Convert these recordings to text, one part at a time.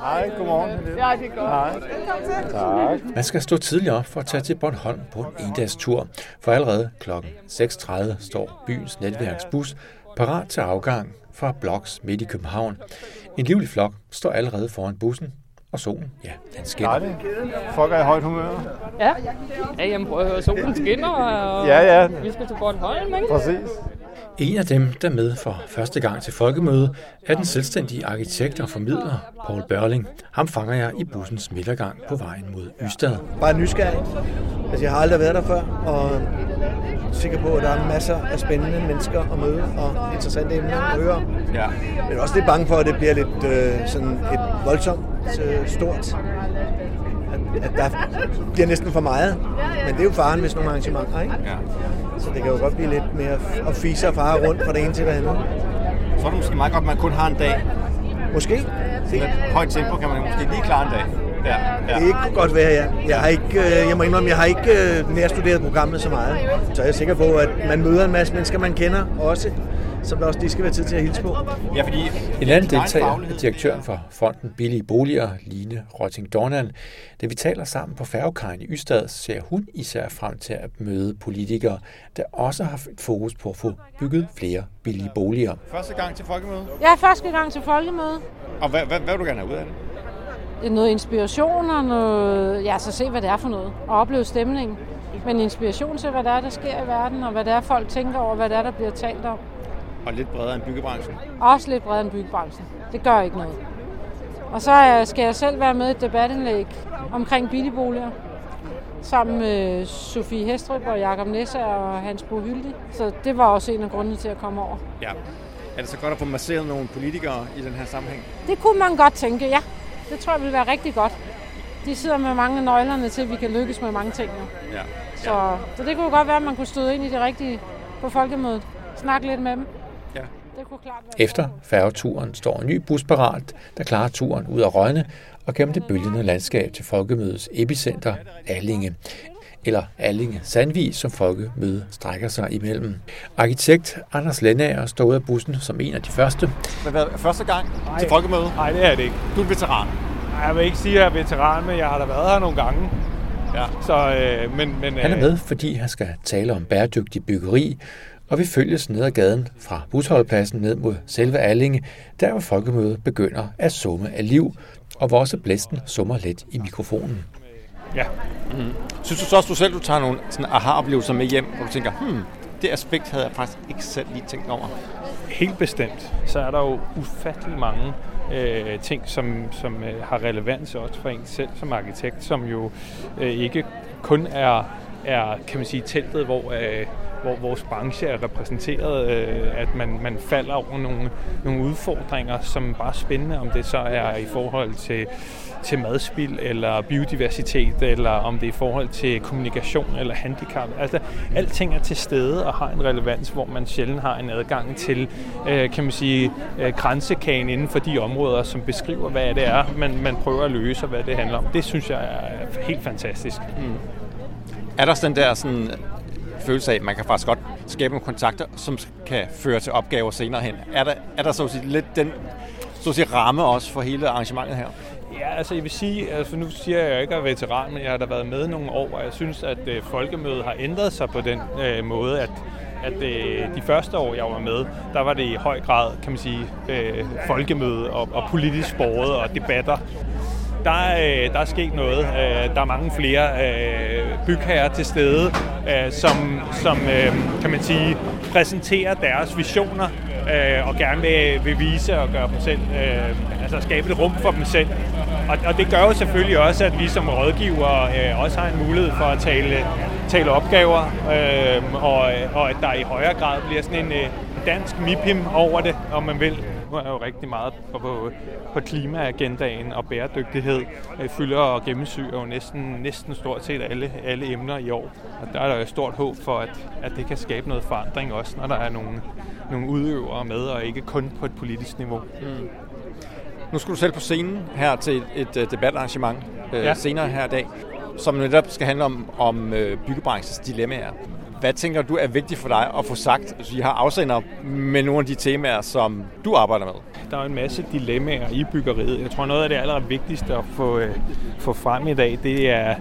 Hej, godmorgen. Ja, det er godt. Tak. Man skal stå tidligt op for at tage til Bornholm på en endagstur, for allerede kl. 6.30 står byens netværksbus parat til afgang fra Bloks midt i København. En livlig flok står allerede foran bussen, og solen, ja, den skinner. Dejligt. Folk er i højt humør. Ja, ja jamen prøv at høre, solen skinner, og Ja, ja. vi skal til Bornholm, ikke? Præcis. En af dem, der er med for første gang til folkemøde, er den selvstændige arkitekt og formidler, Paul Børling. Ham fanger jeg i bussens midtergang på vejen mod Ystad. bare nysgerrig. Altså, jeg har aldrig været der før, og sikker på, at der er masser af spændende mennesker at møde, og interessante emner at høre. Ja. Men også lidt bange for, at det bliver lidt øh, sådan et voldsomt øh, stort. At, at der bliver næsten for meget. Men det er jo faren ved sådan nogle arrangementer, ikke? ja. Så det kan jo godt blive lidt mere at fise og fare rundt fra det ene til det andet. Så er det måske meget godt, at man kun har en dag. Måske. Med højt tempo kan man måske lige klare en dag. Ja, ja. Det kunne godt være, ja. Jeg har ikke, øh, jeg må indrømme, jeg har ikke øh, nærstuderet programmet så meget. Så jeg er sikker på, at man møder en masse mennesker, man kender også, som der også lige skal være tid til at hilse på. ja fordi En anden deltager er direktøren for Fonden Billige Boliger, Line Rotting Dornan. Da vi taler sammen på færgekajen i Ystad, ser hun især frem til at møde politikere, der også har et fokus på at få bygget flere billige boliger. Første gang til folkemøde. Jeg er første gang til folkemøde. Og hvad, hvad, hvad vil du gerne have ud af det? Det er noget inspiration og noget... Ja, så se, hvad det er for noget. Og opleve stemningen. Men inspiration til, hvad der er, der sker i verden, og hvad det er, folk tænker over, hvad det er, der bliver talt om. Og lidt bredere end byggebranchen. Også lidt bredere end byggebranchen. Det gør ikke noget. Og så skal jeg selv være med i et debatindlæg omkring billigboliger. Sammen med Sofie Hestrup og Jakob Nesser og Hans Bo Hyldig. Så det var også en af grundene til at komme over. Ja. Er det så godt at få masseret nogle politikere i den her sammenhæng? Det kunne man godt tænke, ja. Det tror jeg ville være rigtig godt. De sidder med mange af nøglerne til, at vi kan lykkes med mange ting nu. Ja. Så, så det kunne godt være, at man kunne støde ind i det rigtige på folkemødet. Snakke lidt med dem. Efter færgeturen står en ny bus parat, der klarer turen ud af Rønne og gennem det bølgende landskab til folkemødets epicenter, Allinge. Eller Allinge Sandvig, som folkemødet strækker sig imellem. Arkitekt Anders Lennager står ud af bussen som en af de første. Men hvad, første gang Nej. til folkemøde? Nej, det er det ikke. Du er en veteran. Jeg vil ikke sige, at jeg er veteran, men jeg har da været her nogle gange. Ja. Så, øh, men, men, Han er øh, med, fordi han skal tale om bæredygtig byggeri, og vi følges ned ad gaden fra busholdpladsen ned mod selve Allinge, der hvor folkemødet begynder at summe af liv, og hvor også blæsten summer let i mikrofonen. Ja. Synes du så også, du selv du tager nogle sådan aha-oplevelser med hjem, hvor du tænker, hmm, det aspekt havde jeg faktisk ikke selv lige tænkt over. Helt bestemt. Så er der jo ufattelig mange øh, ting, som, som øh, har relevans også for en selv som arkitekt, som jo øh, ikke kun er, er kan man sige, teltet, hvor, øh, hvor vores branche er repræsenteret, øh, at man, man falder over nogle, nogle udfordringer, som bare er spændende, om det så er i forhold til til madspild eller biodiversitet, eller om det er i forhold til kommunikation eller handicap. Altså, alting er til stede og har en relevans, hvor man sjældent har en adgang til, øh, kan man sige, øh, grænsekagen inden for de områder, som beskriver, hvad det er, man, man prøver at løse, og hvad det handler om. Det synes jeg er helt fantastisk. Mm. Er der sådan den der sådan følelse af, at man kan faktisk godt skabe nogle kontakter, som kan føre til opgaver senere hen? Er der, er der så at sige, lidt den så at sige, ramme også for hele arrangementet her? Ja, altså jeg vil sige, altså nu siger jeg, at jeg ikke er veteran, men jeg har da været med nogle år, og jeg synes, at øh, folkemødet har ændret sig på den øh, måde, at at øh, de første år, jeg var med, der var det i høj grad, kan man sige, øh, folkemøde og, og politisk borget og debatter. Der er, øh, der er sket noget. Øh, der er mange flere øh, bygherrer til stede, øh, som, som øh, kan man sige, præsenterer deres visioner øh, og gerne vil, vil vise og gøre dem selv, øh, altså skabe et rum for dem selv. Og, og det gør jo selvfølgelig også, at vi som rådgiver øh, også har en mulighed for at tale, tale opgaver, øh, og, og at der i højere grad bliver sådan en øh, dansk MIPIM over det, om man vil. Nu er jo rigtig meget på, på, på klimaagendaen og bæredygtighed øh, fylder og gennemsyrer jo næsten, næsten stort set alle, alle emner i år. Og der er der jo stort håb for, at, at det kan skabe noget forandring også, når der er nogle, nogle udøvere med, og ikke kun på et politisk niveau. Mm. Nu skal du selv på scenen her til et, et debatarrangement øh, ja. senere her i dag, som netop skal handle om, om øh, byggebranchens dilemmaer. Hvad tænker du er vigtigt for dig at få sagt? Altså, vi har afsender med nogle af de temaer, som du arbejder med. der er en masse dilemmaer i byggeriet. Jeg tror, noget af det aller vigtigste at få, øh, få frem i dag, det er,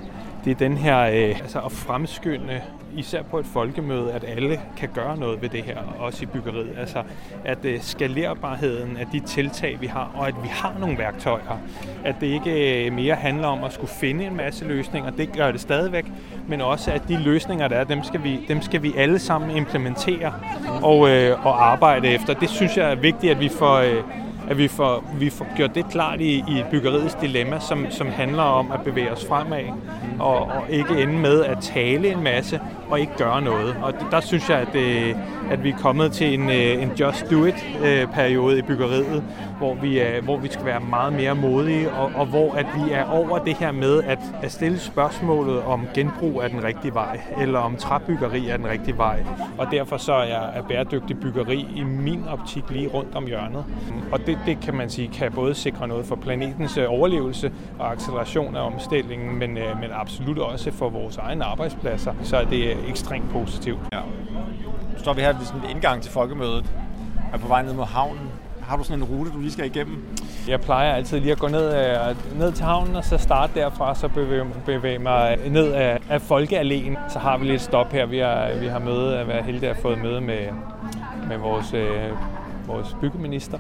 det er den her øh, altså at fremskynde især på et folkemøde, at alle kan gøre noget ved det her, også i byggeriet. Altså, at øh, skalerbarheden af de tiltag, vi har, og at vi har nogle værktøjer. At det ikke øh, mere handler om at skulle finde en masse løsninger, det gør det stadigvæk, men også at de løsninger, der er, dem skal vi, dem skal vi alle sammen implementere og, øh, og arbejde efter. Det synes jeg er vigtigt, at vi får... Øh, at vi får, vi får gjort det klart i, i byggeriets dilemma, som, som handler om at bevæge os fremad, og, og ikke ende med at tale en masse og ikke gøre noget. Og der synes jeg, at, det, at vi er kommet til en, øh, en just do it-periode øh, i byggeriet, hvor vi, er, hvor vi skal være meget mere modige, og, og hvor at vi er over det her med at, at stille spørgsmålet om genbrug er den rigtige vej, eller om træbyggeri er den rigtige vej. Og derfor så er, er bæredygtig byggeri i min optik lige rundt om hjørnet. Og det, det kan man sige kan både sikre noget for planetens øh, overlevelse og acceleration af omstillingen, men, øh, men absolut også for vores egne arbejdspladser. Så er det ekstremt positivt. Ja. Nu står vi her ved sådan en indgang til folkemødet, er på vej ned mod havnen. Har du sådan en rute, du lige skal igennem? Jeg plejer altid lige at gå ned, øh, ned til havnen, og så starte derfra, så bevæge, bevæge mig ned af, af Folkealléen. Så har vi lidt stop her. Vi har, vi har møde, at være heldige at få møde med, med vores, øh, vores byggeminister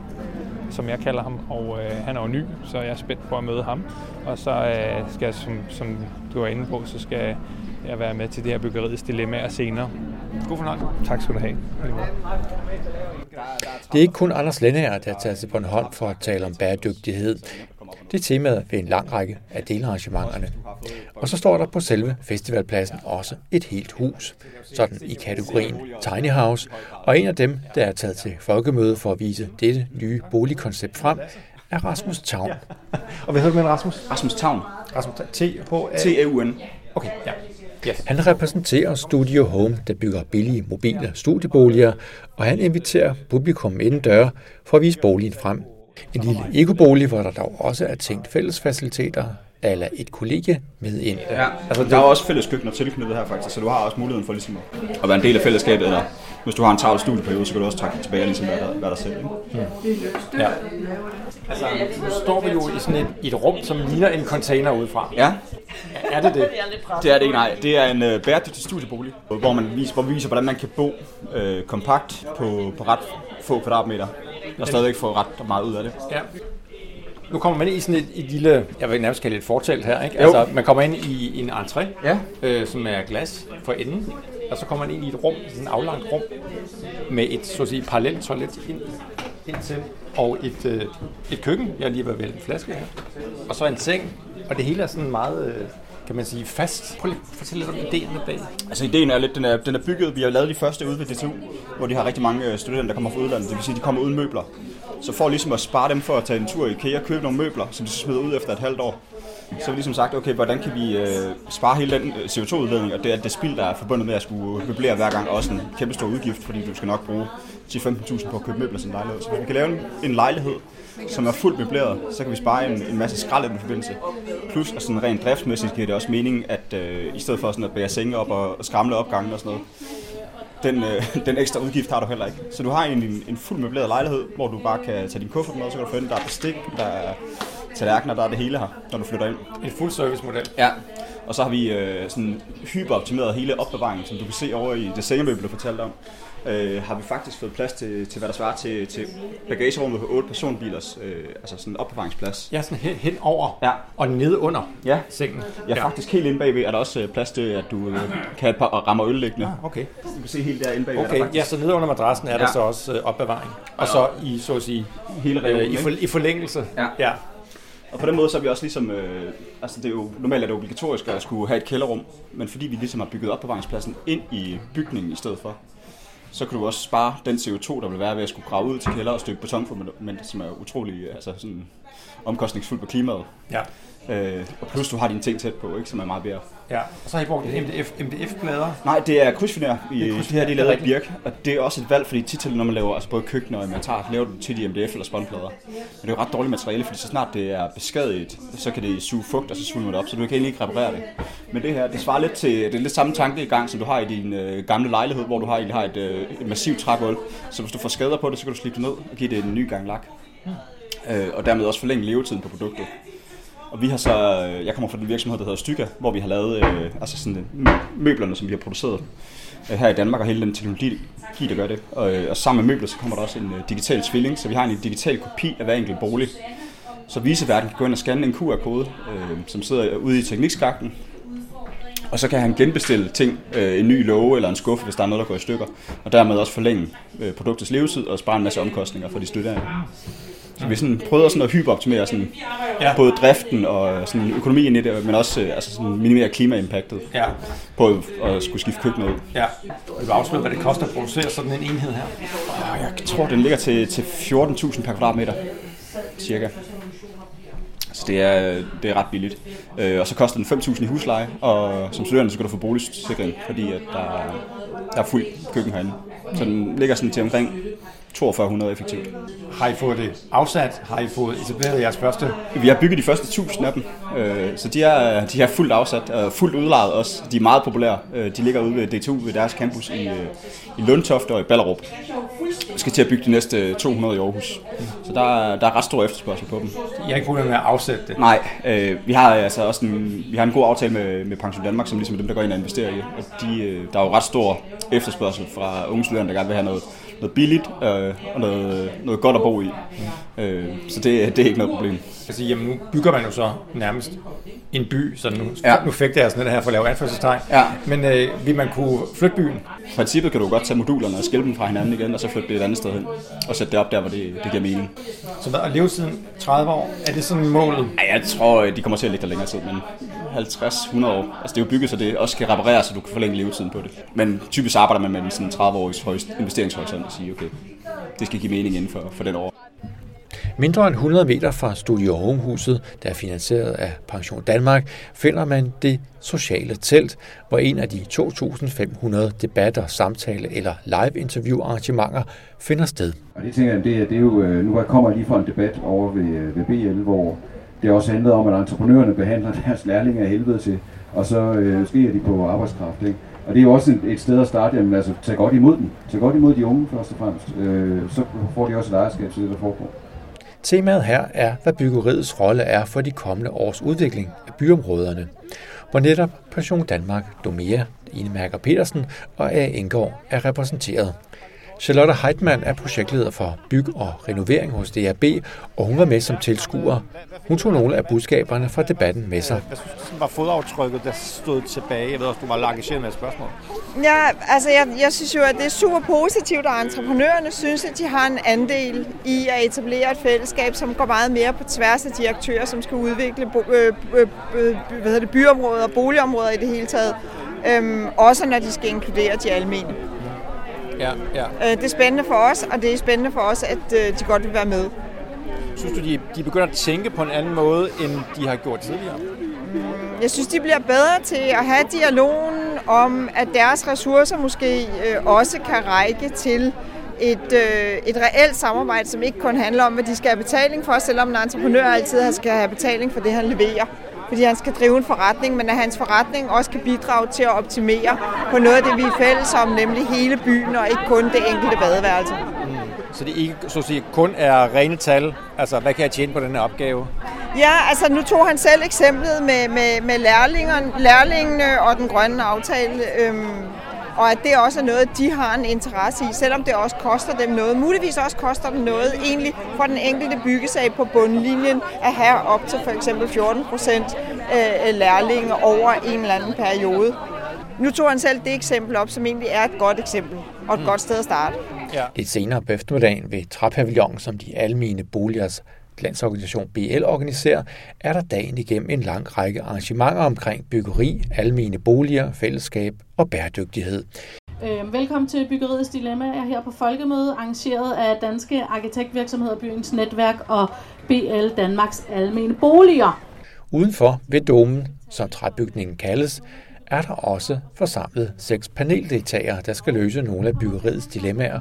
som jeg kalder ham, og øh, han er jo ny, så jeg er spændt på at møde ham. Og så øh, skal jeg, som, som du var inde på, så skal jeg være med til det her byggeriets dilemmaer senere. God fornøjelse. Tak skal du have. Det er ikke kun Anders Lennager, der tager til Bornholm for at tale om bæredygtighed. Det er temaet ved en lang række af delarrangementerne. Og så står der på selve festivalpladsen også et helt hus, sådan i kategorien Tiny House, og en af dem, der er taget til folkemøde for at vise dette nye boligkoncept frem, er Rasmus Tavn. Og hvad hedder du med Rasmus? Rasmus Tavn. Rasmus T-H-A... T-A-U-N. Okay, ja. Yes. Han repræsenterer Studio Home, der bygger billige mobile studieboliger, og han inviterer publikum inden døre for at vise boligen frem. En lille ekobolig, hvor der dog også er tænkt fællesfaciliteter, eller et kollegie med ind. Ja, altså der er også fælles køkkener tilknyttet her faktisk, så du har også muligheden for ligesom at være en del af fællesskabet, eller hvis du har en travl studieperiode, så kan du også trække tilbage og ligesom være der, være der selv. Ikke? Mm. Ja. Altså, nu står vi jo i sådan et, et rum, som ligner en container udefra. Ja. Er det det? Det er det ikke, nej. Det er en øh, bæredygtig studiebolig, hvor man viser, hvor vi viser, hvordan man kan bo øh, kompakt på, på ret få kvadratmeter, og stadigvæk få ret meget ud af det. Ja. Nu kommer man ind i sådan et, et lille, jeg vil nærmest kalde et fortelt her, ikke? Altså, man kommer ind i, i en entré, ja. øh, som er glas for enden, og så kommer man ind i et rum, sådan et aflangt rum, med et, så at sige, parallelt toilet ind, til, og et, øh, et køkken, jeg har lige været vælge en flaske her, og så en seng, og det hele er sådan meget, øh, kan man sige, fast. Prøv lige at fortælle lidt om ideen bag. Altså ideen er lidt, den er, den er bygget, vi har lavet de første ude ved DTU, hvor de har rigtig mange øh, studenter, der kommer fra udlandet, det vil sige, de kommer uden møbler. Så for ligesom at spare dem for at tage en tur i IKEA og købe nogle møbler, som de så smider ud efter et halvt år, så har vi ligesom sagt, okay, hvordan kan vi øh, spare hele den øh, CO2-udledning, og det er det spild, der er forbundet med at skulle møblere hver gang, også en kæmpe stor udgift, fordi du skal nok bruge 10-15.000 på at købe møbler som lejlighed. Så hvis vi kan lave en, en lejlighed, som er fuldt møbleret, så kan vi spare en, en masse skrald i den forbindelse. Plus, at sådan rent driftsmæssigt giver det også mening, at øh, i stedet for sådan at bære senge op og, skramle opgangen og sådan noget, den, øh, den ekstra udgift har du heller ikke. Så du har en, en, en fuld møbleret lejlighed, hvor du bare kan tage din kuffert med, så kan du få ind, der er bestik, der er tallerkener, der er det hele her, når du flytter ind. En fuld service model. Ja. Og så har vi øh, sådan hyperoptimeret hele opbevaringen, som du kan se over i det sengemøbel, du fortalte om. Øh, har vi faktisk fået plads til, til hvad der svarer til, til bagagerummet på 8 personbilers, øh, altså sådan en opbevaringsplads. Ja, sådan hen, hen over ja. og nede under ja. sengen. Ja, ja, faktisk helt inde bagved er der også plads til, at du øh, kan et par rammer øl liggende. Ah, okay. Du kan se helt der inde bagved. Okay, ja, så nede under madrassen er ja. der så også øh, opbevaring. Og så i, så at sige, hele øh, i, for, i forlængelse. Ja. ja. Og på den måde så er vi også ligesom, øh, altså det er jo normalt er det obligatorisk at skulle have et kælderrum, men fordi vi ligesom har bygget opbevaringspladsen ind i bygningen i stedet for, så kan du også spare den CO2, der vil være ved at skulle grave ud til kælder og stykke betonfundament, som er utrolig altså sådan, omkostningsfuldt på klimaet. Ja. Øh, og plus du har dine ting tæt på, ikke, som er meget bedre. Ja, og så har I brugt MDF, MDF-plader? Nej, det er krydsfiner. I, det, det her er lavet af birk, og det er også et valg, fordi tit når man laver altså både køkkener og inventar, laver du tit i MDF eller spånplader. Men det er jo ret dårligt materiale, fordi så snart det er beskadiget, så kan det suge fugt, og så svulmer det op, så du kan egentlig ikke reparere det. Men det her, det svarer lidt til, det er lidt samme tanke i gang, som du har i din øh, gamle lejlighed, hvor du har, har et, øh, et massivt trægulv. Så hvis du får skader på det, så kan du slippe det ned og give det en ny gang lak. øh, og dermed også forlænge levetiden på produktet. Og vi har så, øh, jeg kommer fra den virksomhed, der hedder Styga, hvor vi har lavet øh, altså sådan, øh, møblerne, som vi har produceret øh, her i Danmark, og hele den teknologi, der gør det. Og, øh, og sammen med møbler, så kommer der også en øh, digital tvilling, så vi har en digital kopi af hver enkelt bolig. Så viseverden kan gå ind og scanne en QR-kode, øh, som sidder ude i teknikskakten, og så kan han genbestille ting, øh, en ny låge eller en skuffe, hvis der er noget, der går i stykker, og dermed også forlænge øh, produktets levetid og spare en masse omkostninger for de studerende. Så vi sådan prøvede sådan at hyperoptimere sådan, ja. både driften og sådan økonomien i det, men også øh, altså sådan minimere klimaimpactet Ja. på at skulle skifte køkkenet ud. Ja. Vil du afsløre, hvad det koster at producere sådan en enhed her? Og jeg tror, den ligger til, til 14.000 per kvadratmeter, cirka. Så det er, det er ret billigt. Øh, og så koster den 5.000 i husleje, og som studerende så kan du få boligsikring, fordi at der, der er fuld køkken herinde. Så den ligger sådan til omkring 4200 effektivt. Har I fået det afsat? Har I fået etableret jeres første? Vi har bygget de første 1000 af dem, øh, så de er, de er fuldt afsat og fuldt udlejet også. De er meget populære. Øh, De ligger ude ved DTU ved deres campus i, øh, i Lundtoft og i Ballerup. Vi skal til at bygge de næste 200 i Aarhus. Så der, er- der er ret stor efterspørgsel på dem. Jeg har ikke problemer med at afsætte det. Nej, øh, vi har altså også en, vi har en god aftale med, med Pension Danmark, som ligesom er dem, der går ind og investerer i. Og de, der er jo ret stor efterspørgsel fra unge studerende, der gerne vil have noget, noget billigt øh, og noget, noget godt at bo i. Øh, så det, det er ikke noget problem. Siger, jamen nu bygger man jo så nærmest en by, så nu, Ja. nu fægter jeg sådan det her for at lave anførselstegn. Ja. Men øh, vil man kunne flytte byen? I princippet kan du godt tage modulerne og skille dem fra hinanden igen, og så flytte det et andet sted hen. Og sætte det op der, hvor det, det giver mening. Så hvad, og levetiden 30 år, er det sådan målet? Ej, jeg tror, de kommer til at ligge der længere tid, men 50-100 år. Altså det er jo bygget, så det også kan repareres, så du kan forlænge levetiden på det. Men typisk arbejder man med en sådan 30-årig højst investeringshorisont og sige, okay, det skal give mening inden for, for den år. Mindre end 100 meter fra Studio Home-huset, der er finansieret af Pension Danmark, finder man det sociale telt, hvor en af de 2.500 debatter, samtale eller live-interview-arrangementer finder sted. Og det tænker jeg, det, er- det er jo, nu nu kommer jeg lige fra en debat over ved, øh, ved BL, hvor det også handlede om, at entreprenørerne behandler deres lærlinge af helvede til, og så øh, sker de på arbejdskraft. Ikke? Og det er jo også et, et sted at starte, jamen altså, tag godt imod dem. Tag godt imod de unge først og fremmest. Øh, så får de også et ejerskab til det, der foregår. Temaet her er, hvad byggeriets rolle er for de kommende års udvikling af byområderne, hvor netop Pension Danmark, Domea, Ine Mærker Petersen og A. Indgaard er repræsenteret. Charlotte Heitmann er projektleder for byg- og renovering hos DRB, og hun var med som tilskuer. Hun tog nogle af budskaberne fra debatten med sig. Hvad synes sådan var fodaftrykket, der stod tilbage? Jeg ved også, du var engageret med et spørgsmål. Ja, altså jeg, jeg synes jo, at det er super positivt, og entreprenørerne synes, at de har en andel i at etablere et fællesskab, som går meget mere på tværs af de aktører, som skal udvikle bo, øh, øh, øh, hvad hedder det, byområder og boligområder i det hele taget. Øhm, også når de skal inkludere de almene. Ja, ja. Øh, det er spændende for os, og det er spændende for os, at øh, de godt vil være med. Synes du, de, de begynder at tænke på en anden måde, end de har gjort tidligere? Jeg synes, de bliver bedre til at have dialogen om, at deres ressourcer måske øh, også kan række til et, øh, et reelt samarbejde, som ikke kun handler om, hvad de skal have betaling for, selvom en entreprenør altid skal have betaling for det, han leverer. Fordi han skal drive en forretning, men at hans forretning også kan bidrage til at optimere på noget af det, vi er fælles om, nemlig hele byen og ikke kun det enkelte badeværelse. Så det ikke så at sige, kun er rene tal? Altså, hvad kan jeg tjene på den her opgave? Ja, altså nu tog han selv eksemplet med, med, med lærlingerne, lærlingene og den grønne aftale, øhm, og at det også er noget, de har en interesse i, selvom det også koster dem noget. Muligvis også koster dem noget egentlig for den enkelte byggesag på bundlinjen at have op til for eksempel 14 procent øh, lærlinge over en eller anden periode. Nu tog han selv det eksempel op, som egentlig er et godt eksempel og et mm. godt sted at starte. Ja. Lidt senere på eftermiddagen ved Træpavillonen, som de almene boligers landsorganisation BL organiserer, er der dagen igennem en lang række arrangementer omkring byggeri, almene boliger, fællesskab og bæredygtighed. Øh, velkommen til Byggeriets Dilemma. Jeg er her på Folkemøde, arrangeret af Danske Arkitektvirksomheder Byens Netværk og BL Danmarks Almene Boliger. Udenfor ved domen, som træbygningen kaldes, er der også forsamlet seks paneldeltagere, der skal løse nogle af byggeriets dilemmaer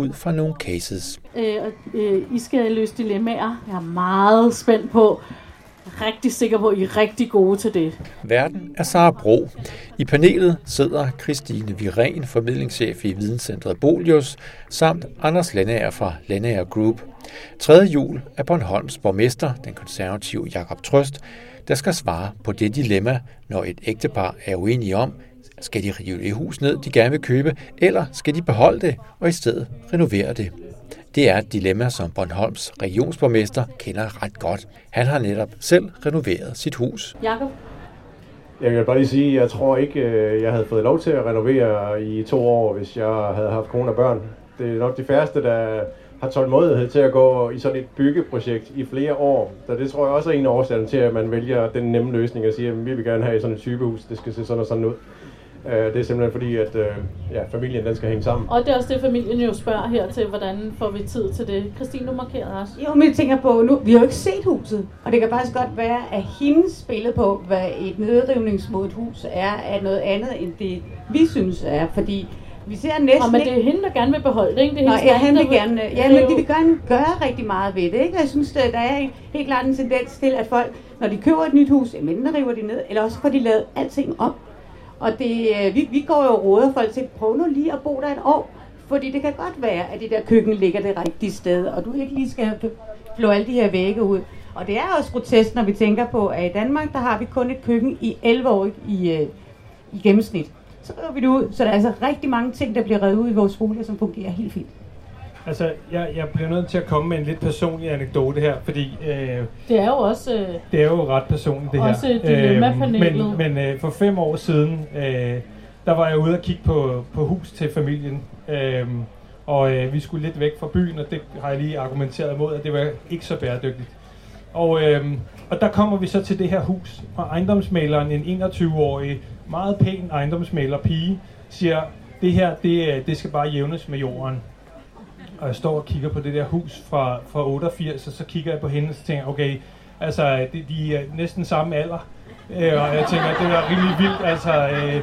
ud fra nogle cases. Øh, øh, I skal løse dilemmaer. Jeg er meget spændt på, rigtig sikker på, at I er rigtig gode til det. Verden er Sara Bro. I panelet sidder Christine Viren, formidlingschef i Videnscentret Bolius, samt Anders Landager fra Landager Group. Tredje jul er Bornholms borgmester, den konservative Jakob Trøst, der skal svare på det dilemma, når et ægtepar er uenige om, skal de rive det hus ned, de gerne vil købe, eller skal de beholde det og i stedet renovere det? Det er et dilemma, som Bornholms regionsborgmester kender ret godt. Han har netop selv renoveret sit hus. Jakob? Jeg vil bare lige sige, at jeg tror ikke, øh, jeg havde fået lov til at renovere i to år, hvis jeg havde haft kone og børn. Det er nok de færreste, der har tålmodighed til at gå i sådan et byggeprojekt i flere år. Så det tror jeg også er en af årsagerne til, at man vælger den nemme løsning og siger, at vi vil gerne have sådan et typehus, det skal se sådan og sådan ud. Øh, det er simpelthen fordi, at øh, ja, familien den skal hænge sammen. Og det er også det, familien jo spørger her til, hvordan får vi tid til det. Christine, du markerede også. Jo, men jeg tænker på, nu, vi har jo ikke set huset, og det kan faktisk godt være, at hendes billede på, hvad et nedrivningsmodet hus er, er noget andet, end det vi synes er, fordi vi ser næsten Nå, men det er hende, der gerne vil beholde det, ikke? Det er Nå, ja, han vil gerne, ja, men de vil gerne gøre rigtig meget ved det, ikke? Jeg synes, der er en- helt klart en tendens til, at folk, når de køber et nyt hus, enten river de ned, eller også får de lavet alting om. Og det, øh, vi, vi går jo og råder folk til, prøv nu lige at bo der et år, fordi det kan godt være, at det der køkken ligger det rigtige sted, og du ikke lige skal flå alle de her vægge ud. Og det er også grotesk, når vi tænker på, at i Danmark, der har vi kun et køkken i 11 år i, øh, i gennemsnit. Så river vi det ud, så der er altså rigtig mange ting, der bliver revet ud i vores boliger, som fungerer helt fint. Altså, jeg, jeg bliver nødt til at komme med en lidt personlig anekdote her, fordi øh, Det er jo også... Øh, det er jo ret personligt det Også her. dilemma-panelet. men men øh, for fem år siden, øh, der var jeg ude og kigge på, på hus til familien. Øh, og øh, vi skulle lidt væk fra byen, og det har jeg lige argumenteret imod, at det var ikke så bæredygtigt. Og, øh, og der kommer vi så til det her hus, og ejendomsmaleren, en 21-årig, meget pæn ejendomsmaler pige, siger, det her, det, øh, det skal bare jævnes med jorden. Og jeg står og kigger på det der hus fra, fra 88, og så kigger jeg på hende, og så tænker jeg, okay, altså, de, de er næsten samme alder. Øh, og jeg tænker, det er rimelig vildt, altså, øh,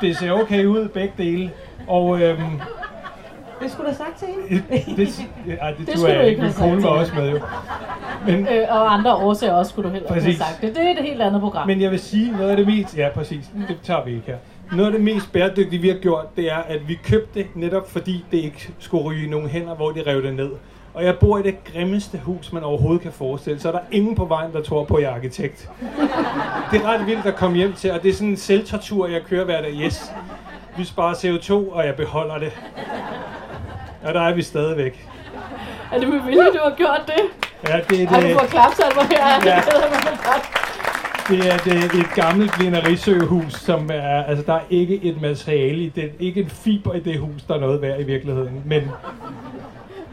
det ser okay ud, begge dele. Og øhm, Det skulle du have sagt til hende. det, ej, det, Det det skulle tror du jeg ikke Min kone var også med jo. Men, øh, og andre årsager også skulle du heller ikke have Præcis. sagt det. Det er et helt andet program. Men jeg vil sige, noget af det mest... Ja, præcis. Det tager vi ikke her. Noget af det mest bæredygtige, vi har gjort, det er, at vi købte det netop fordi det ikke skulle ryge i nogle hænder, hvor de rev det ned. Og jeg bor i det grimmeste hus, man overhovedet kan forestille. Så er der ingen på vejen, der tror på, at jeg er arkitekt. Det er ret vildt at komme hjem til, og det er sådan en selvtortur, jeg kører hver dag. Yes, vi sparer CO2, og jeg beholder det. Og der er vi stadigvæk. Er det med vilje, du har gjort det? Ja, det er Har du det. fået klapsalver her? Ja. Det. Det er, er et gammelt Glenarisøhus, som er, altså der er ikke et materiale i det, ikke en fiber i det hus, der er noget værd i virkeligheden, men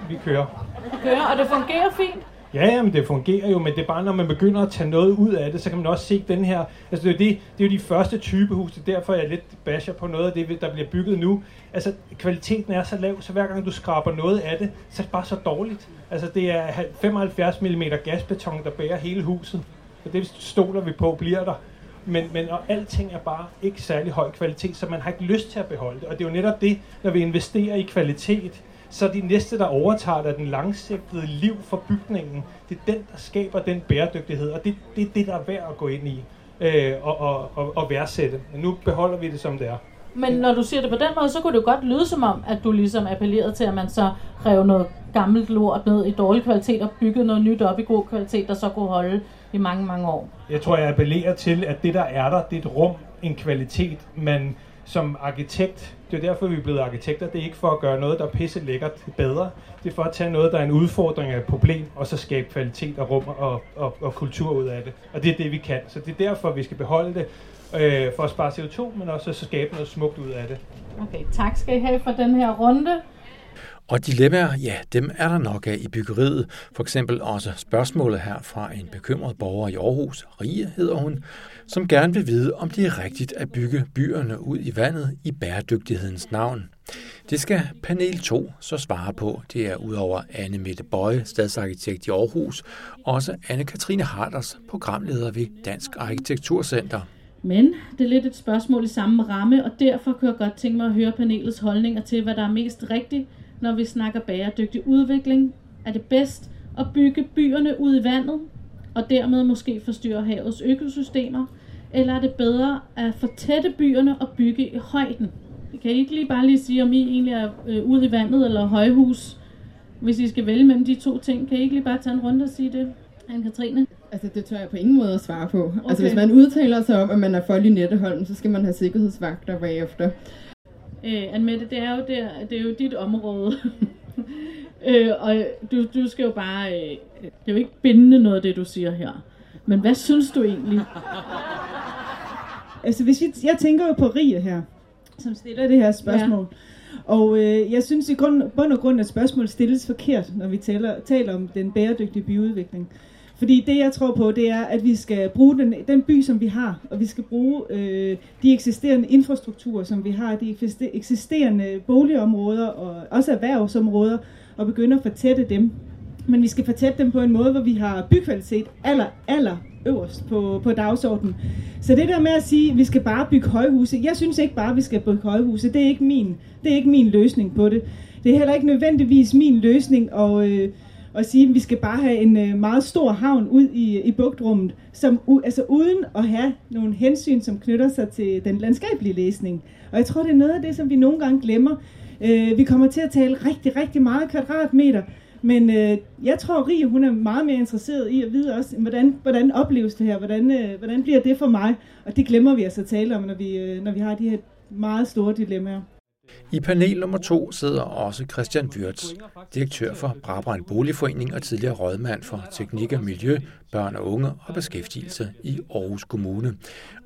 vi kører. Kører, og det fungerer fint. Ja, jamen det fungerer jo, men det er bare, når man begynder at tage noget ud af det, så kan man også se den her, altså det er, jo det, det er jo de første typehus, det er derfor jeg lidt basher på noget af det, der bliver bygget nu. Altså kvaliteten er så lav, så hver gang du skraber noget af det, så er det bare så dårligt. Altså det er 75 mm gasbeton, der bærer hele huset, og det stoler vi på bliver der. Men, men og alting er bare ikke særlig høj kvalitet, så man har ikke lyst til at beholde det. Og det er jo netop det, når vi investerer i kvalitet, så de næste, der overtager det, er den langsigtede liv for bygningen. Det er den, der skaber den bæredygtighed, og det, det er det, der er værd at gå ind i øh, og, og, og, og værdsætte. Men nu beholder vi det, som det er. Men når du siger det på den måde, så kunne det jo godt lyde som om, at du ligesom appellerede til, at man så rev noget gammelt lort ned i dårlig kvalitet og byggede noget nyt op i god kvalitet, der så kunne holde i mange, mange år. Jeg tror, jeg appellerer til, at det, der er der, det er et rum, en kvalitet, man som arkitekt, det er derfor, vi er blevet arkitekter, det er ikke for at gøre noget, der er pisse lækkert bedre. Det er for at tage noget, der er en udfordring af et problem, og så skabe kvalitet og rum og, og, og kultur ud af det. Og det er det, vi kan. Så det er derfor, vi skal beholde det, øh, for at spare CO2, men også at skabe noget smukt ud af det. Okay, tak skal I have for den her runde. Og dilemmaer, ja, dem er der nok af i byggeriet. For eksempel også spørgsmålet her fra en bekymret borger i Aarhus, Rie hedder hun, som gerne vil vide, om det er rigtigt at bygge byerne ud i vandet i bæredygtighedens navn. Det skal panel 2 så svare på. Det er udover Anne Mette Bøje, stadsarkitekt i Aarhus, også Anne-Katrine Harders, programleder ved Dansk Arkitekturcenter. Men det er lidt et spørgsmål i samme ramme, og derfor kunne jeg godt tænke mig at høre panelets holdninger til, hvad der er mest rigtigt, når vi snakker bæredygtig udvikling. Er det bedst at bygge byerne ud i vandet og dermed måske forstyrre havets økosystemer? Eller er det bedre at fortætte byerne og bygge i højden? Kan I ikke lige bare lige sige, om I egentlig er øh, ude i vandet eller højhus? Hvis I skal vælge mellem de to ting, kan I ikke lige bare tage en runde og sige det, Anne-Katrine? Altså, det tør jeg på ingen måde at svare på. Okay. Altså, hvis man udtaler sig om, at man er for Lynetteholm, så skal man have sikkerhedsvagter bagefter. Øh, Anne det er jo, der, det er jo dit område. øh, og du, du skal jo bare... Øh, det er jo ikke bindende noget af det, du siger her. Men hvad synes du egentlig? altså, hvis vi, jeg tænker jo på Rie her, som stiller det her spørgsmål. Ja. Og øh, jeg synes i grund, bund og grund, at spørgsmålet stilles forkert, når vi taler, taler om den bæredygtige byudvikling. Fordi det, jeg tror på, det er, at vi skal bruge den, den by, som vi har, og vi skal bruge øh, de eksisterende infrastrukturer, som vi har, de eksisterende boligområder og også erhvervsområder, og begynde at fortætte dem. Men vi skal fortætte dem på en måde, hvor vi har bykvalitet aller, aller øverst på, på dagsordenen. Så det der med at sige, at vi skal bare bygge højhuse, jeg synes ikke bare, at vi skal bygge højhuse. Det er ikke min, det er ikke min løsning på det. Det er heller ikke nødvendigvis min løsning at, øh, og sige, at vi skal bare have en øh, meget stor havn ud i, i bugtrummet, som, altså uden at have nogle hensyn, som knytter sig til den landskabelige læsning. Og jeg tror, det er noget af det, som vi nogle gange glemmer. Øh, vi kommer til at tale rigtig, rigtig meget kvadratmeter, men øh, jeg tror, Rie, hun er meget mere interesseret i at vide også, hvordan, hvordan opleves det her, hvordan, øh, hvordan bliver det for mig? Og det glemmer vi altså at tale om, når vi, øh, når vi har de her meget store dilemmaer. I panel nummer to sidder også Christian Wirtz, direktør for Brabrand Boligforening og tidligere rådmand for teknik og miljø, børn og unge og beskæftigelse i Aarhus Kommune.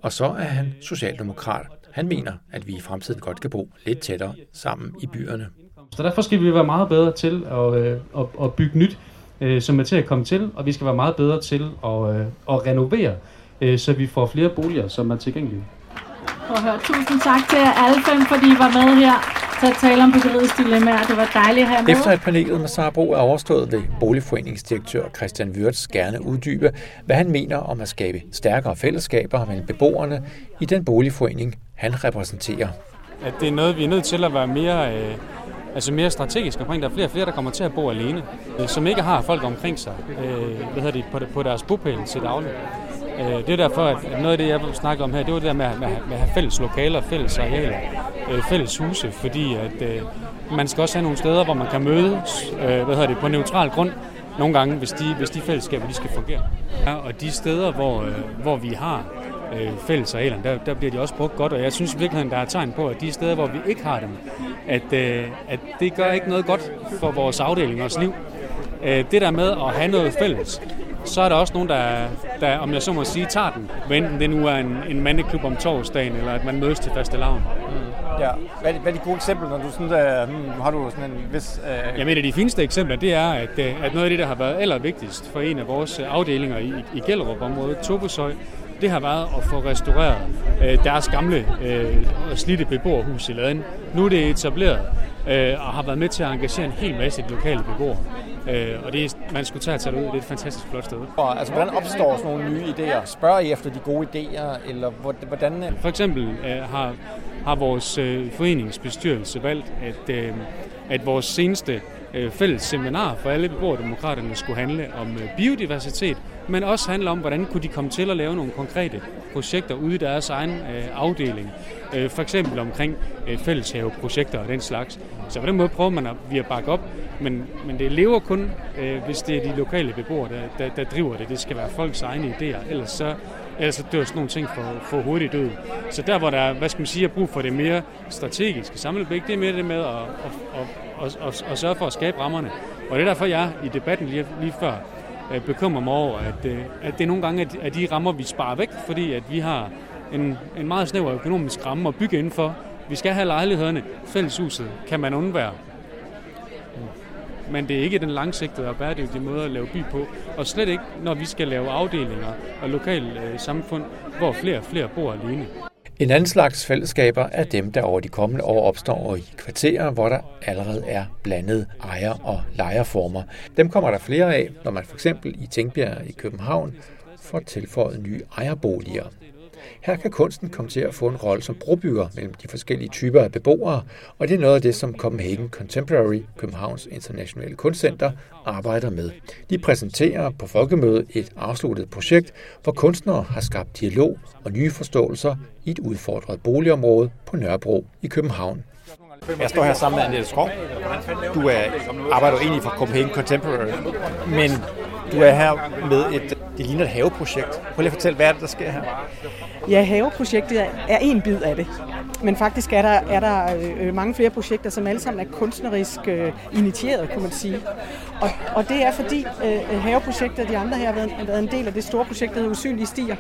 Og så er han socialdemokrat. Han mener, at vi i fremtiden godt kan bo lidt tættere sammen i byerne. Så derfor skal vi være meget bedre til at, øh, at, at bygge nyt, øh, som er til at komme til, og vi skal være meget bedre til at, øh, at renovere, så vi får flere boliger, som er tilgængelige. Og hør, tusind tak til jer alle fem, fordi I var med her til at tale om byggeriets dilemmaer. Det var dejligt at have med. Efter at panelet med Sara Bro er overstået, vil Boligforeningsdirektør Christian Wirtz gerne uddybe, hvad han mener om at skabe stærkere fællesskaber mellem beboerne i den boligforening, han repræsenterer. At det er noget, vi er nødt til at være mere øh, altså mere strategisk omkring. Der er flere og flere, der kommer til at bo alene, øh, som ikke har folk omkring sig øh, hvad hedder det, på, på deres bopæl til daglig. Øh, det er derfor, at noget af det, jeg snakke om her, det var det der med, med, med at have fælles lokaler, fælles arealer, øh, fælles huse, fordi at, øh, man skal også have nogle steder, hvor man kan mødes øh, hvad hedder det, på neutral grund, nogle gange, hvis de, hvis de fællesskaber de skal fungere. Ja, og de steder, hvor, øh, hvor vi har øh, fælles der, der bliver de også brugt godt, og jeg synes virkelig, der er tegn på, at de steder, hvor vi ikke har dem, at, øh, at det gør ikke noget godt for vores afdeling og liv. Øh, det der med at have noget fælles, så er der også nogen, der, der om jeg så må sige, tager den. Enten det nu er en, en mandeklub om torsdagen, eller at man mødes til faste lavn. Mm. Ja. Hvad hvad er de gode eksempler, når du sådan, der, hmm, har du sådan en vis... Øh... Jamen, et af de fineste eksempler, det er, at, øh, at noget af det, der har været allervigtigst for en af vores afdelinger i, i Gellerup-området, Tobusøj, det har været at få restaureret øh, deres gamle øh, slidte beboerhus i laden. Nu er det etableret øh, og har været med til at engagere en hel masse de lokale beboere. Øh, og det er, man skulle tage at tage det ud, det er et fantastisk flot sted. Og, altså, hvordan opstår sådan nogle nye idéer? Spørger I efter de gode idéer, eller hvordan? For eksempel øh, har, har vores øh, foreningsbestyrelse valgt, at, øh, at vores seneste øh, fælles seminar for alle beboerdemokraterne skulle handle om øh, biodiversitet, men også handler om, hvordan kunne de komme til at lave nogle konkrete projekter ude i deres egen øh, afdeling. Øh, for eksempel omkring øh, fælleshaveprojekter og den slags. Så på den måde prøver man at, vi at bakke op, men, men det lever kun, øh, hvis det er de lokale beboere, der, der, der driver det. Det skal være folks egne idéer, ellers så, ellers så dør sådan nogle ting for, for hurtigt død. Så der, hvor der er, hvad skal man sige, er brug for det mere strategiske samleblik, det er mere det med at, at, at, at, at, at sørge for at skabe rammerne. Og det er derfor, jeg i debatten lige, lige før øh, bekymrer mig over, at, øh, at det nogle gange er de rammer, vi sparer væk, fordi at vi har en, en meget snæver økonomisk ramme at bygge indenfor. Vi skal have lejlighederne. Fælleshuset kan man undvære. Men det er ikke den langsigtede og bæredygtige måde at lave by på. Og slet ikke, når vi skal lave afdelinger og lokale øh, samfund, hvor flere og flere bor alene. En anden slags fællesskaber er dem, der over de kommende år opstår i kvarterer, hvor der allerede er blandet ejer- og lejerformer. Dem kommer der flere af, når man for eksempel i Tænkbjerg i København får tilføjet nye ejerboliger. Her kan kunsten komme til at få en rolle som brobygger mellem de forskellige typer af beboere, og det er noget af det, som Copenhagen Contemporary, Københavns Internationale Kunstcenter, arbejder med. De præsenterer på folkemødet et afsluttet projekt, hvor kunstnere har skabt dialog og nye forståelser i et udfordret boligområde på Nørrebro i København. Jeg står her sammen med Annette Skov. Du er, arbejder egentlig for Copenhagen Contemporary, men du er her med et, det ligner et haveprojekt. Prøv lige at fortælle, hvad er det, der sker her? Ja, haveprojektet er en bid af det. Men faktisk er der, er der øh, mange flere projekter, som alle sammen er kunstnerisk øh, initieret, kunne man sige. Og, og det er fordi øh, haveprojektet og de andre her har været, har været en del af det store projekt, der hedder Usynlige Stier,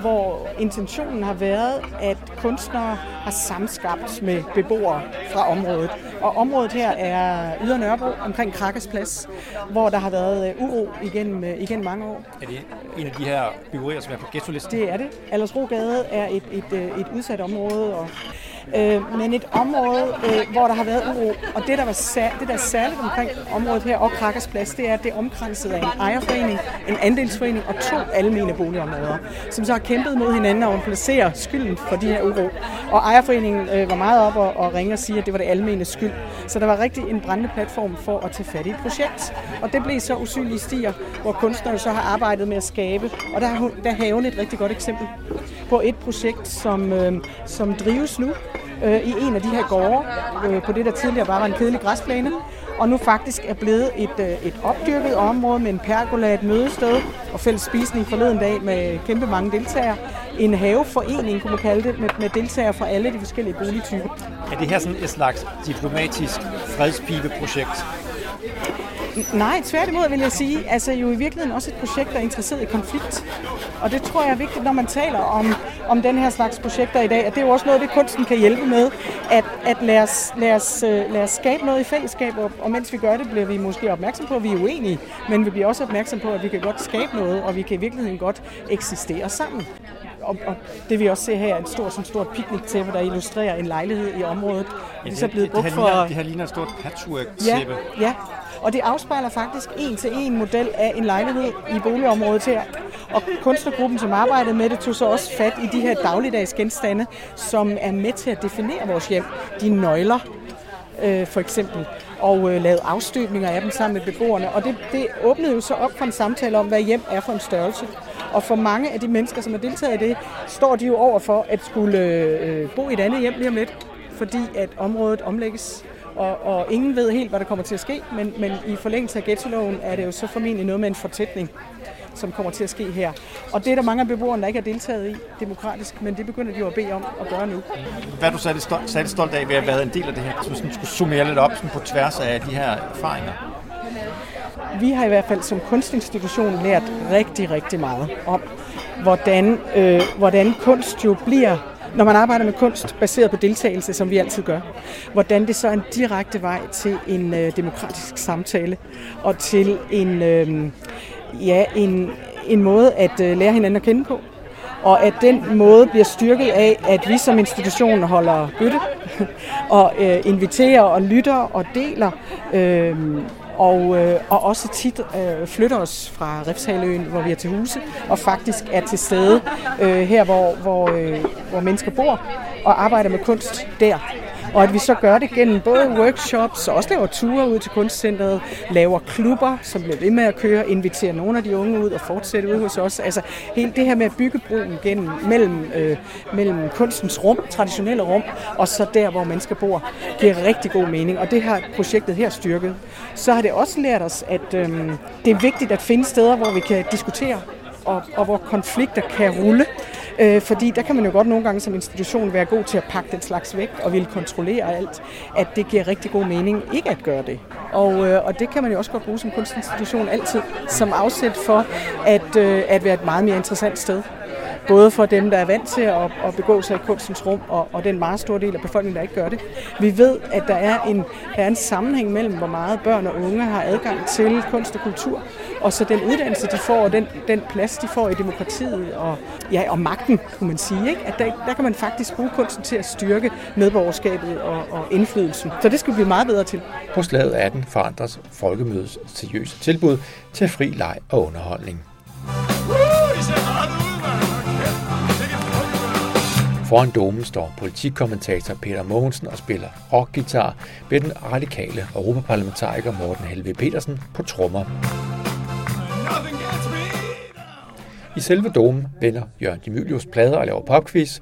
hvor intentionen har været, at kunstnere har samskabt med beboere fra området. Og området her er Yder Nørrebro, omkring Krakkes Plads, hvor der har været øh, uro igennem, øh, igennem mange år. Er det en af de her byggerier, som er på ghetto-listen? Det er det. Aldersrogade er et, et, et, et udsat område, og øh, men et område, øh, hvor der har været uro. Og det, der, var sær- det, der er særligt omkring området her og Krakkers Plads, det er, at det er omkranset af en ejerforening, en andelsforening og to almene boligområder, som så har kæmpet mod hinanden og placerer skylden for de her uro. Og ejerforeningen øh, var meget op og, og ringe og sige, at det var det almene skyld. Så der var rigtig en brændende platform for at tage fat i et projekt. Og det blev så usynlige stier, hvor kunstnere så har arbejdet med at skabe. Og der, der er haven et rigtig godt eksempel på et projekt, som, øh, som drives nu øh, i en af de her gårde, øh, på det der tidligere bare var en kedelig græsplæne, og nu faktisk er blevet et, øh, et opdyrket område med en pergola, et mødested og fælles spisning forleden dag med kæmpe mange deltagere. En haveforening, kunne man kalde det, med, med deltagere fra alle de forskellige boligtyper. Er det her sådan et slags diplomatisk fredspibeprojekt? Nej, tværtimod vil jeg sige, altså jo i virkeligheden også et projekt, der er interesseret i konflikt. Og det tror jeg er vigtigt, når man taler om, om den her slags projekter i dag, at det er jo også noget, det kunsten kan hjælpe med, at, at lad, os, lad, os, øh, lad os skabe noget i fællesskab, og, og mens vi gør det, bliver vi måske opmærksom på, at vi er uenige, men vi bliver også opmærksom på, at vi kan godt skabe noget, og vi kan i virkeligheden godt eksistere sammen. Og, og det vi også ser her er et stort, sådan stort picnic-tæppe, der illustrerer en lejlighed i området. Ja, det, er så blevet brugt det, for... ligner, det her ligner et stort patchwork-tæppe. Ja, ja, og det afspejler faktisk en til en model af en lejlighed i boligområdet her. Og kunstnergruppen, som arbejdede med det, tog så også fat i de her dagligdags genstande, som er med til at definere vores hjem. De nøgler, øh, for eksempel, og øh, lavede afstøbninger af dem sammen med beboerne. Og det, det åbnede jo så op for en samtale om, hvad hjem er for en størrelse. Og for mange af de mennesker, som har deltaget i det, står de jo over for at skulle øh, bo i et andet hjem lige om lidt, fordi at området omlægges og, og ingen ved helt, hvad der kommer til at ske, men, men i forlængelse af ghettoloven er det jo så formentlig noget med en fortætning, som kommer til at ske her. Og det er der mange af beboerne, der ikke har deltaget i demokratisk, men det begynder de jo at bede om at gøre nu. Hvad er du særlig stolt, særlig stolt af ved at have været en del af det her, hvis du skulle summere lidt op sådan på tværs af de her erfaringer? Vi har i hvert fald som kunstinstitution lært rigtig, rigtig meget om, hvordan, øh, hvordan kunst jo bliver når man arbejder med kunst baseret på deltagelse, som vi altid gør, hvordan det så er en direkte vej til en øh, demokratisk samtale og til en, øh, ja, en, en måde at øh, lære hinanden at kende på. Og at den måde bliver styrket af, at vi som institution holder bytte og øh, inviterer og lytter og deler øh, og, øh, og også tit øh, flytter os fra Refshaløen, hvor vi er til huse, og faktisk er til stede øh, her, hvor, hvor, øh, hvor mennesker bor, og arbejder med kunst der. Og at vi så gør det gennem både workshops og også laver ture ud til kunstcentret, laver klubber, som bliver ved med at køre, inviterer nogle af de unge ud og fortsætter ud hos os. Altså hele det her med at bygge broen gennem, mellem, øh, mellem kunstens rum, traditionelle rum, og så der, hvor mennesker bor, giver rigtig god mening. Og det har projektet her styrket. Så har det også lært os, at øh, det er vigtigt at finde steder, hvor vi kan diskutere, og, og hvor konflikter kan rulle. Øh, fordi der kan man jo godt nogle gange som institution være god til at pakke den slags væk og ville kontrollere alt. At det giver rigtig god mening ikke at gøre det. Og, øh, og det kan man jo også godt bruge som kunstinstitution altid som afsæt for at, øh, at være et meget mere interessant sted. Både for dem, der er vant til at, at begå sig i kunstens rum, og, og den meget store del af befolkningen, der ikke gør det. Vi ved, at der er, en, der er en sammenhæng mellem, hvor meget børn og unge har adgang til kunst og kultur, og så den uddannelse, de får, og den, den plads, de får i demokratiet, og, ja, og magten, kunne man sige. Ikke? At der, der kan man faktisk bruge kunsten til at styrke medborgerskabet og, og indflydelsen. Så det skal vi blive meget bedre til. På slaget 18 forandres folkemødets seriøse tilbud til fri leg og underholdning. Foran domen står politikommentator Peter Mogensen og spiller rockgitar ved den radikale europaparlamentariker Morten Helve Petersen på trommer. I selve domen vender Jørgen Demilius plader og laver popquiz.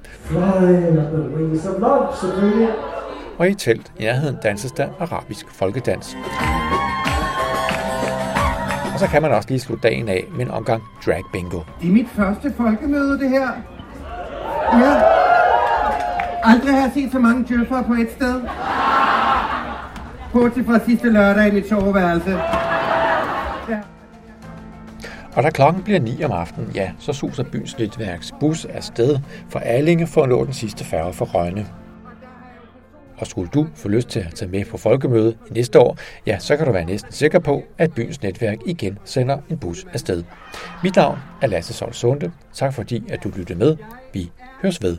Og i telt i nærheden danses der arabisk folkedans. Og så kan man også lige slutte dagen af med en omgang drag bingo. Det er mit første folkemøde, det her. Ja. Aldrig har jeg set så mange djøffere på et sted. Bortset fra sidste lørdag i mit soveværelse. Ja. Og da klokken bliver 9 om aftenen, ja, så suser byens netværks bus afsted fra Allinge for at nå den sidste færge for Rønne. Og skulle du få lyst til at tage med på folkemødet i næste år, ja, så kan du være næsten sikker på, at byens netværk igen sender en bus afsted. Mit navn er Lasse Sol Sunde. Tak fordi, at du lyttede med. Vi høres ved.